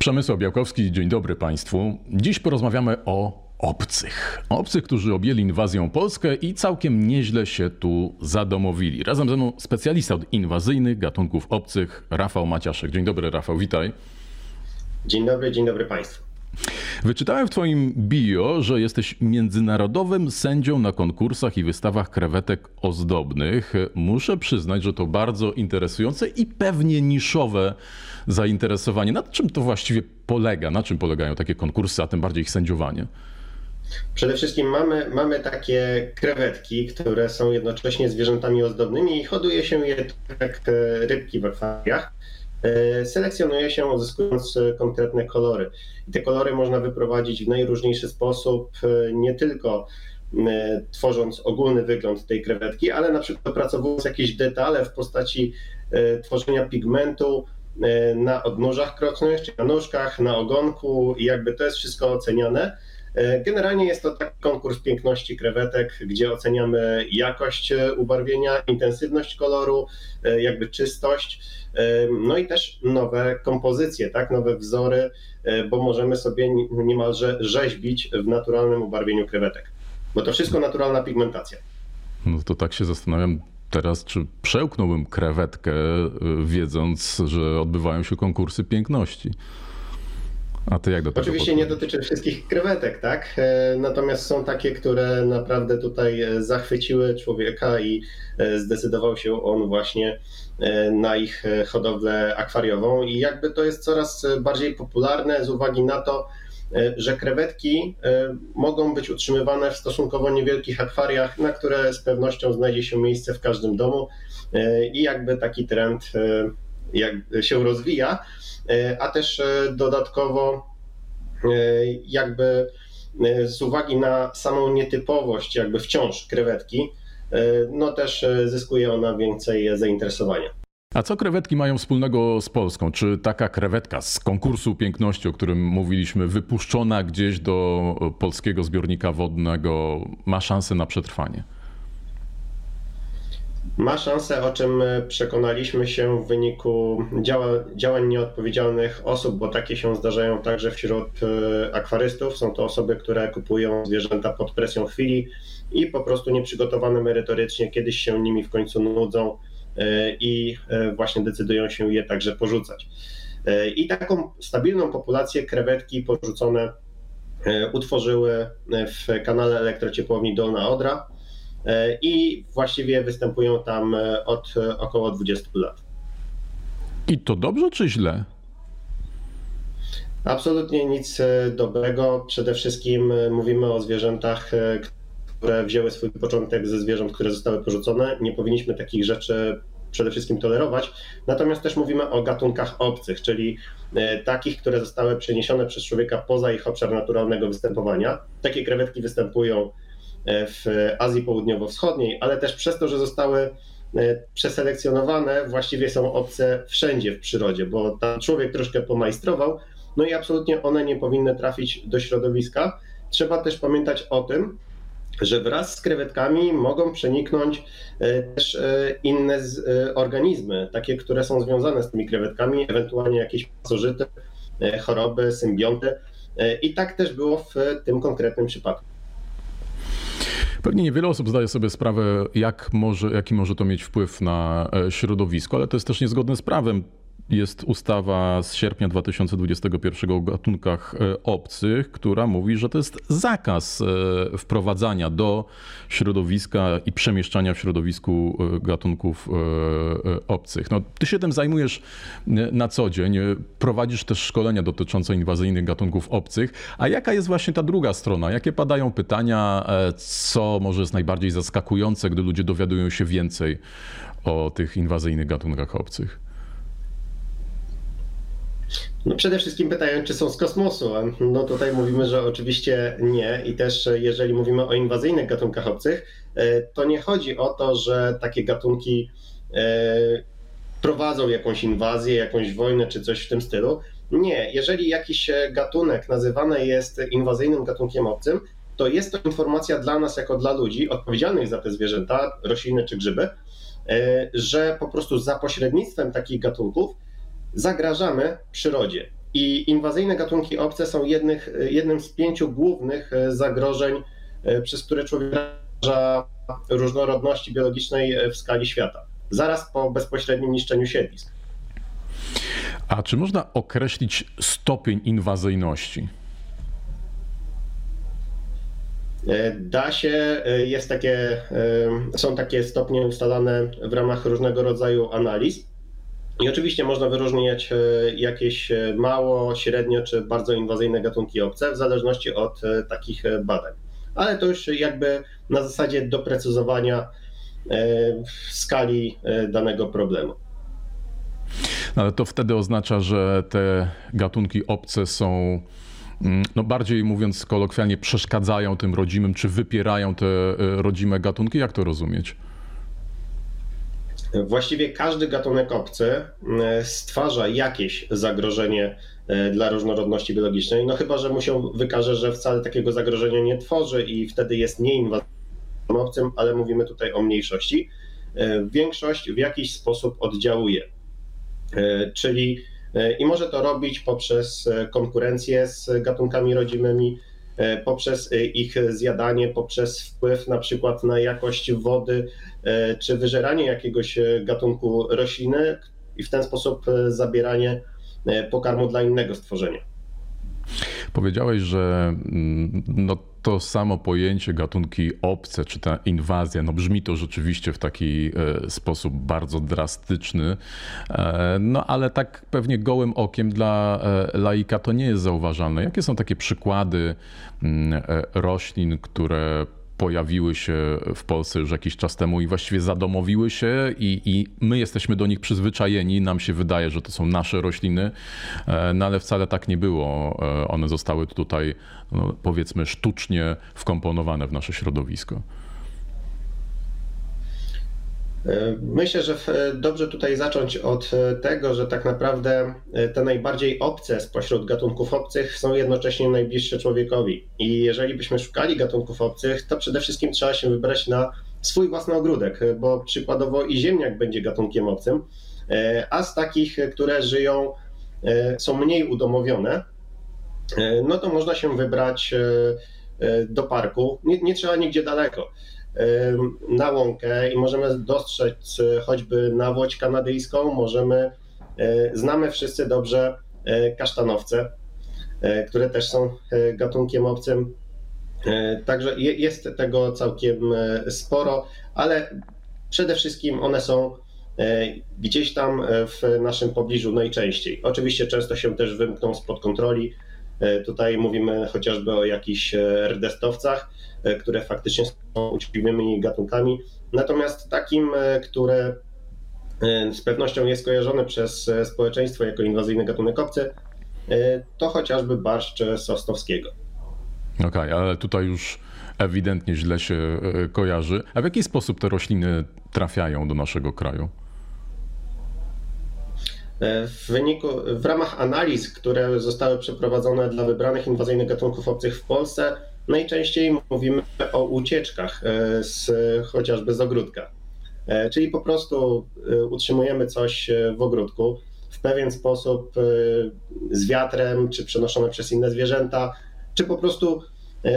Przemysław Białkowski, dzień dobry Państwu. Dziś porozmawiamy o obcych. Obcych, którzy objęli inwazją Polskę i całkiem nieźle się tu zadomowili. Razem ze mną specjalista od inwazyjnych gatunków obcych, Rafał Maciaszek. Dzień dobry Rafał, witaj. Dzień dobry, dzień dobry Państwu. Wyczytałem w Twoim bio, że jesteś międzynarodowym sędzią na konkursach i wystawach krewetek ozdobnych. Muszę przyznać, że to bardzo interesujące i pewnie niszowe zainteresowanie. Na czym to właściwie polega? Na czym polegają takie konkursy, a tym bardziej ich sędziowanie? Przede wszystkim mamy, mamy takie krewetki, które są jednocześnie zwierzętami ozdobnymi i hoduje się je tak jak e, rybki w akwariach. E, selekcjonuje się uzyskując konkretne kolory. I te kolory można wyprowadzić w najróżniejszy sposób, e, nie tylko tworząc ogólny wygląd tej krewetki, ale na przykład opracowując jakieś detale w postaci tworzenia pigmentu na odnóżach krocznych, czy na nóżkach, na ogonku i jakby to jest wszystko oceniane. E, generalnie jest to taki konkurs piękności krewetek, gdzie oceniamy jakość e, ubarwienia, intensywność koloru, e, jakby czystość, no i też nowe kompozycje, tak, nowe wzory, bo możemy sobie niemalże rzeźbić w naturalnym ubarwieniu krewetek. Bo to wszystko naturalna pigmentacja. No to tak się zastanawiam teraz, czy przełknąłbym krewetkę, wiedząc, że odbywają się konkursy piękności. A ty jak do tego Oczywiście nie dotyczy wszystkich krewetek, tak? E, natomiast są takie, które naprawdę tutaj e, zachwyciły człowieka i e, zdecydował się on właśnie na ich hodowlę akwariową. I jakby to jest coraz bardziej popularne z uwagi na to, że krewetki mogą być utrzymywane w stosunkowo niewielkich akwariach, na które z pewnością znajdzie się miejsce w każdym domu. I jakby taki trend jak się rozwija. E, a też e, dodatkowo e, jakby z uwagi na samą nietypowość jakby wciąż krewetki, no też zyskuje ona więcej zainteresowania. A co krewetki mają wspólnego z Polską? Czy taka krewetka z konkursu piękności, o którym mówiliśmy, wypuszczona gdzieś do polskiego zbiornika wodnego, ma szansę na przetrwanie? Ma szansę, o czym przekonaliśmy się w wyniku działań nieodpowiedzialnych osób, bo takie się zdarzają także wśród e, akwarystów. Są to osoby, które kupują zwierzęta pod presją chwili i po prostu nieprzygotowane merytorycznie, kiedyś się nimi w końcu nudzą e, i e, właśnie decydują się je także porzucać. I taką stabilną populację krewetki porzucone utworzyły w kanale elektrociepłowni Dolna Odra E, i właściwie występują tam e, od e, około 20 lat. I to dobrze czy źle? Absolutnie nic dobrego. Przede wszystkim mówimy o zwierzętach, które wzięły swój początek ze zwierząt, które zostały porzucone. Nie powinniśmy takich rzeczy przede wszystkim tolerować. Natomiast też mówimy o gatunkach obcych, czyli takich, które zostały przeniesione przez człowieka poza ich obszar naturalnego występowania. Takie krewetki występują E, w Azji Południowo-Wschodniej, ale też przez to, że zostały e, przeselekcjonowane, właściwie są obce wszędzie w przyrodzie, bo tam człowiek troszkę pomajstrował, no i absolutnie one nie powinny trafić do środowiska. Trzeba też pamiętać o tym, że wraz z krewetkami mogą przeniknąć e, też inne organizmy, takie, które są związane z tymi krewetkami, ewentualnie jakieś pasożyty, choroby, symbionty. I tak też było w tym konkretnym przypadku. Pewnie niewiele osób zdaje sobie sprawę, jak może, jaki może to mieć wpływ na e, środowisko, ale to jest też niezgodne z prawem jest ustawa z sierpnia 2021 o gatunkach e, obcych, która mówi, że to jest zakaz e, wprowadzania do środowiska i przemieszczania w środowisku e, gatunków obcych. No, ty się tym zajmujesz na co dzień, prowadzisz też szkolenia dotyczące inwazyjnych gatunków obcych, a jaka jest właśnie ta druga strona? Jakie padają pytania, co może jest najbardziej zaskakujące, gdy ludzie dowiadują się więcej o tych inwazyjnych gatunkach obcych? No przede wszystkim pytają, czy są z kosmosu. No tutaj mówimy, że oczywiście nie. I też jeżeli mówimy o inwazyjnych gatunkach obcych, e, to nie chodzi o to, że takie gatunki e, prowadzą jakąś inwazję, jakąś wojnę czy coś w tym stylu. Nie, jeżeli jakiś gatunek nazywany jest inwazyjnym gatunkiem obcym, to jest to informacja dla nas, jako dla ludzi odpowiedzialnych za te zwierzęta, rośliny czy grzyby, e, że po prostu za pośrednictwem takich gatunków zagrażamy przyrodzie. I inwazyjne gatunki obce są jednych, jednym z pięciu głównych zagrożeń, przez które człowiek naraża różnorodności biologicznej w skali świata, zaraz po bezpośrednim niszczeniu siedlisk. A czy można określić stopień inwazyjności? E, da się, e, jest takie, e, są takie stopnie ustalane w ramach różnego rodzaju analiz. I oczywiście można wyróżniać jakieś mało, średnio czy bardzo inwazyjne gatunki obce w zależności od takich badań. Ale to już jakby na zasadzie doprecyzowania skali danego problemu. Ale to wtedy oznacza, że te gatunki obce są mm, no bardziej mówiąc kolokwialnie, przeszkadzają tym rodzimym, czy wypierają te e, rodzime gatunki? Jak to rozumieć? Właściwie każdy gatunek obcy e, stwarza jakieś zagrożenie e, dla różnorodności biologicznej, no chyba, że mu się wykaże, że wcale takiego zagrożenia nie tworzy i wtedy jest nieinwazyjnym obcym, ale mówimy tutaj o mniejszości. Większość w jakiś sposób oddziałuje E, czyli e, i może to robić poprzez e, konkurencję z gatunkami rodzimymi, poprzez ich zjadanie, poprzez wpływ na przykład na jakość wody, czy wyżeranie jakiegoś gatunku rośliny i w ten sposób zabieranie pokarmu dla innego stworzenia. Powiedziałeś, że mm, no, to samo pojęcie gatunki obce, czy ta inwazja, no brzmi to rzeczywiście w taki e, sposób bardzo drastyczny, e, no ale tak pewnie gołym okiem dla e, laika to nie jest zauważalne. Jakie są takie przykłady mm, roślin, które pojawiły się w Polsce już jakiś czas temu i właściwie zadomowiły się i, i, my jesteśmy do nich przyzwyczajeni. Nam się wydaje, że to są nasze rośliny, e, no ale wcale tak nie było. E, one zostały tutaj, no, powiedzmy, sztucznie wkomponowane w nasze środowisko. E, myślę, że dobrze tutaj zacząć od e, tego, że tak naprawdę e, te najbardziej obce spośród gatunków obcych są jednocześnie najbliższe człowiekowi. I jeżeli byśmy szukali gatunków obcych, to przede wszystkim trzeba się wybrać na swój własny ogródek, bo przykładowo i ziemniak będzie gatunkiem obcym, a z takich, które żyją, są mniej udomowione, no to można się wybrać do parku. Nie, nie trzeba nigdzie daleko na łąkę i możemy dostrzec e, choćby nawłoć kanadyjską, możemy, e, znamy wszyscy dobrze e, kasztanowce, które też są gatunkiem obcym. Także jest tego całkiem sporo, ale przede wszystkim one są gdzieś tam w naszym pobliżu najczęściej. Oczywiście często się też wymkną spod kontroli. Tutaj mówimy chociażby o jakichś rdestowcach, E, które faktycznie są uczciwymi gatunkami. Natomiast takim, e, które e, z pewnością jest kojarzone przez społeczeństwo jako inwazyjny gatunek obcy, to chociażby barszcz sosnowskiego. Okej, okay, ale tutaj już ewidentnie źle się kojarzy. A w jaki sposób te rośliny trafiają do naszego kraju? W wyniku, w ramach analiz, które zostały przeprowadzone dla wybranych inwazyjnych gatunków obcych w Polsce, najczęściej mówimy o ucieczkach e, z, chociażby z ogródka. E, czyli po prostu e, utrzymujemy coś w ogródku w pewien sposób z wiatrem, czy przenoszone przez inne zwierzęta, czy po prostu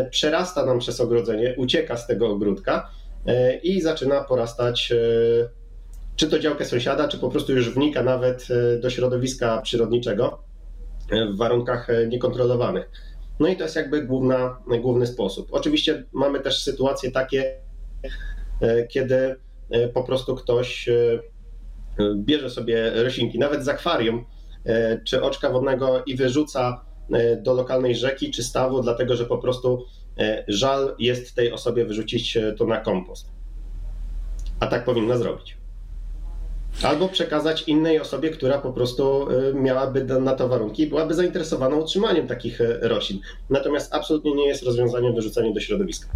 przerasta nam przez ogrodzenie, ucieka z tego ogródka i zaczyna porastać czy to działkę sąsiada, czy po prostu już wnika nawet do środowiska przyrodniczego w warunkach niekontrolowanych. No i to jest jakby główna, główny sposób. Oczywiście mamy też sytuacje takie, e, kiedy e, po prostu ktoś e, bierze sobie roślinki, nawet z akwarium czy oczka wodnego i wyrzuca do lokalnej rzeki czy stawu, dlatego że po prostu żal jest tej osobie wyrzucić to na kompost. A tak powinna zrobić. Albo przekazać innej osobie, która po prostu y, miałaby na to warunki i byłaby zainteresowana utrzymaniem takich y, roślin. Natomiast absolutnie nie jest rozwiązaniem wyrzucanie do środowiska.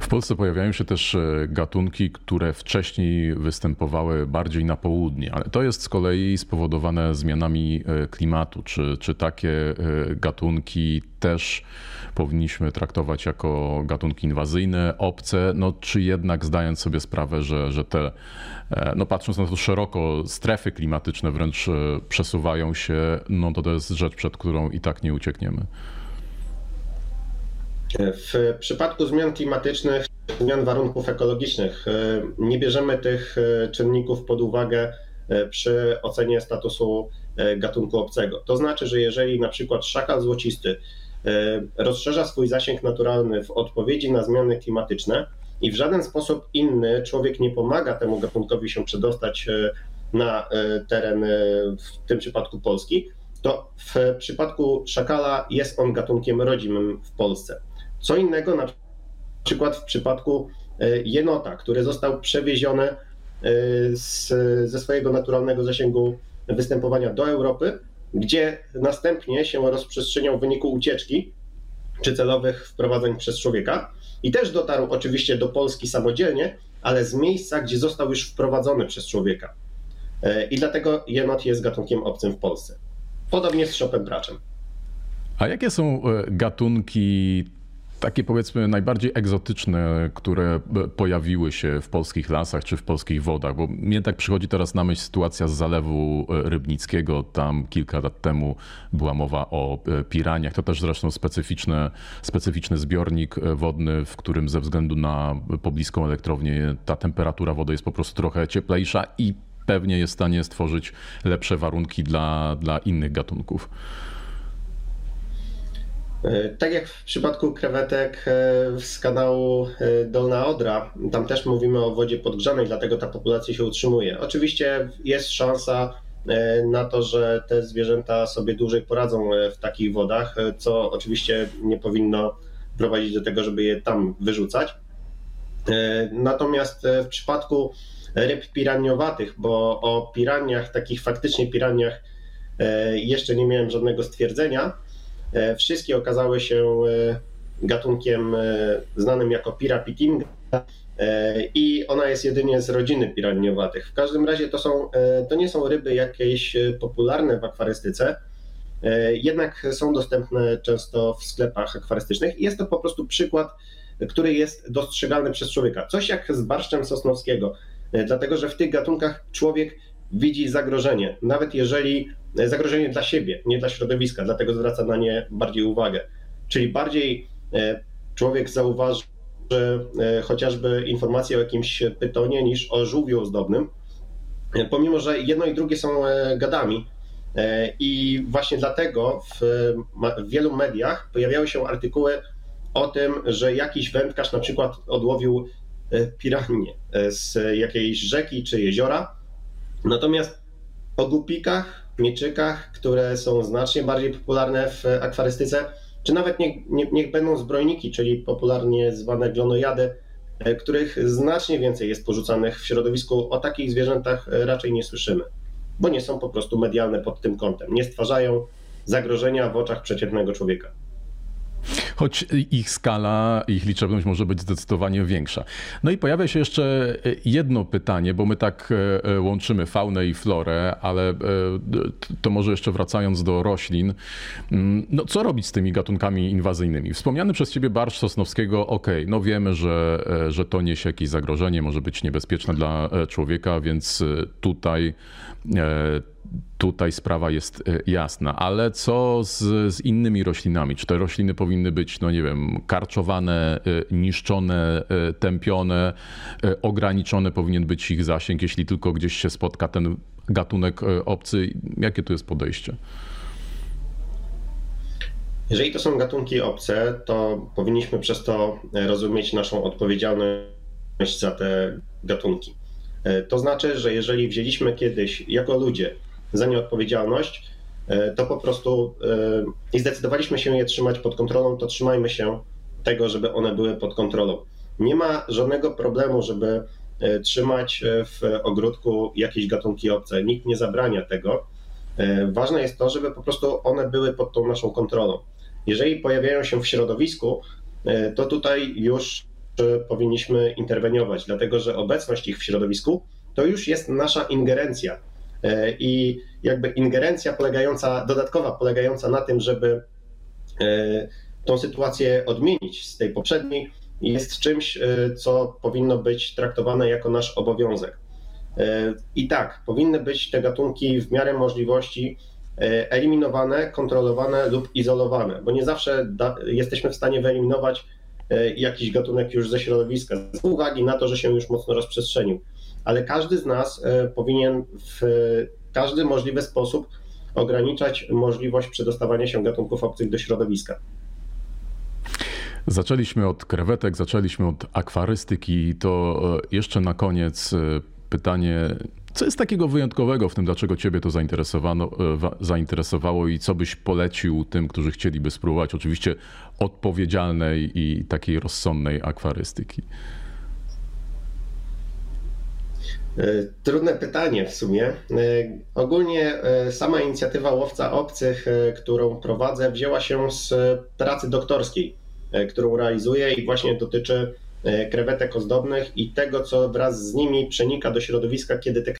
W Polsce pojawiają się też e, gatunki, które wcześniej występowały bardziej na południe, ale to jest z kolei spowodowane zmianami e, klimatu. Czy, czy takie e, gatunki też powinniśmy traktować jako gatunki inwazyjne, obce, no, czy jednak zdając sobie sprawę, że, że te, no patrząc na to szeroko, strefy klimatyczne wręcz przesuwają się, no to to jest rzecz, przed którą i tak nie uciekniemy. W przypadku zmian klimatycznych, zmian warunków ekologicznych, e, nie bierzemy tych e, czynników pod uwagę e, przy ocenie statusu gatunku obcego. To znaczy, że jeżeli na przykład szakal złocisty rozszerza swój zasięg naturalny w odpowiedzi na zmiany klimatyczne i w żaden sposób inny człowiek nie pomaga temu gatunkowi się przedostać na teren, w tym przypadku Polski, to w przypadku szakala jest on gatunkiem rodzimym w Polsce. Co innego na przykład w przypadku e, jenota, który został przewieziony e, z, ze swojego naturalnego zasięgu występowania do Europy, gdzie następnie się rozprzestrzeniał w wyniku ucieczki czy celowych wprowadzeń przez człowieka. I też dotarł oczywiście do Polski samodzielnie, ale z miejsca, gdzie został już wprowadzony przez człowieka. E, I dlatego jenot jest gatunkiem obcym w Polsce. Podobnie z szopem braczem. A jakie są gatunki takie powiedzmy najbardziej egzotyczne, które pojawiły się w polskich lasach czy w polskich wodach, bo mnie tak przychodzi teraz na myśl sytuacja z Zalewu e, Rybnickiego. Tam kilka lat temu była mowa o e, piraniach. To też zresztą specyficzny, specyficzny zbiornik e, wodny, w którym ze względu na pobliską elektrownię ta temperatura wody jest po prostu trochę cieplejsza i pewnie jest w stanie stworzyć lepsze warunki dla, dla innych gatunków. E, tak jak w przypadku krewetek e, z kanału e, Dolna Odra, tam też mówimy o wodzie podgrzanej, dlatego ta populacja się utrzymuje. Oczywiście jest szansa na to, że te zwierzęta sobie dłużej poradzą w takich wodach, co oczywiście nie powinno prowadzić do tego, żeby je tam wyrzucać. Natomiast w przypadku ryb piraniowatych, bo o piraniach, takich faktycznie piraniach jeszcze nie miałem żadnego stwierdzenia, wszystkie okazały się e, gatunkiem e, znanym jako Pirapitinga i ona jest jedynie z rodziny piraniowatych. W każdym razie to, są, to nie są ryby jakieś popularne w akwarystyce, jednak są dostępne często w sklepach akwarystycznych i jest to po prostu przykład, który jest dostrzegalny przez człowieka. Coś jak z barszczem sosnowskiego, dlatego że w tych gatunkach człowiek widzi zagrożenie, nawet jeżeli zagrożenie dla siebie, nie dla środowiska, dlatego zwraca na nie bardziej uwagę. Czyli bardziej e, człowiek zauważy e, chociażby informację o jakimś pytonie niż o żółwiu ozdobnym, e, pomimo że jedno i drugie są gadami. I właśnie dlatego w, w wielu mediach pojawiały się artykuły o tym, że jakiś wędkarz na przykład odłowił piranię z jakiejś rzeki czy jeziora. Natomiast o gupikach mieczykach, które są znacznie bardziej popularne w akwarystyce, czy nawet niech, nie, niech będą zbrojniki, czyli popularnie zwane glonojady, e, których znacznie więcej jest porzucanych w środowisku. O takich zwierzętach e, raczej nie słyszymy, bo nie są po prostu medialne pod tym kątem. Nie stwarzają zagrożenia w oczach przeciętnego człowieka choć ich skala, ich liczebność może być zdecydowanie większa. No i pojawia się jeszcze e, jedno pytanie, bo my tak e, e, łączymy faunę i florę, ale to może jeszcze wracając do roślin. Mm, no co robić z tymi gatunkami inwazyjnymi? Wspomniany przez ciebie barsz sosnowskiego, ok, no wiemy, że, że to niesie jakieś zagrożenie, może być niebezpieczne dla człowieka, więc tutaj tutaj sprawa jest e, jasna, ale co z, z, innymi roślinami? Czy te rośliny powinny być, no nie wiem, karczowane, e, niszczone, e, tępione, ograniczone powinien być ich zasięg, jeśli tylko gdzieś się spotka ten gatunek obcy? Jakie tu jest podejście? Jeżeli to są gatunki obce, to powinniśmy przez to rozumieć naszą odpowiedzialność za te gatunki. To znaczy, że jeżeli wzięliśmy kiedyś jako ludzie za nie odpowiedzialność, e, to po prostu e, i zdecydowaliśmy się je trzymać pod kontrolą, to trzymajmy się tego, żeby one były pod kontrolą. Nie ma żadnego problemu, żeby e, trzymać w ogródku jakieś gatunki obce. Nikt nie zabrania tego. Ważne jest to, żeby po prostu one były pod tą naszą kontrolą. Jeżeli pojawiają się w środowisku, to tutaj już powinniśmy interweniować, dlatego że obecność ich w środowisku to już jest nasza ingerencja. E, I jakby ingerencja polegająca, dodatkowa polegająca na tym, żeby e, tą sytuację odmienić z tej poprzedniej, jest czymś, e, co powinno być traktowane jako nasz obowiązek. I tak, powinny być te gatunki w miarę możliwości eliminowane, kontrolowane lub izolowane, bo nie zawsze da, jesteśmy w stanie wyeliminować jakiś gatunek już ze środowiska, z uwagi na to, że się już mocno rozprzestrzenił. Ale każdy z nas powinien w każdy możliwy sposób ograniczać możliwość przedostawania się gatunków obcych do środowiska. Zaczęliśmy od krewetek, zaczęliśmy od akwarystyki. To e, jeszcze na koniec e, pytanie, co jest takiego wyjątkowego w tym, dlaczego Ciebie to e, zainteresowało i co byś polecił tym, którzy chcieliby spróbować oczywiście odpowiedzialnej i takiej rozsądnej akwarystyki? E, trudne pytanie w sumie. E, ogólnie e, sama inicjatywa Łowca Obcych, którą prowadzę, wzięła się z pracy doktorskiej, którą realizuję i właśnie dotyczy krewetek ozdobnych i tego, co wraz z nimi przenika do środowiska, kiedy te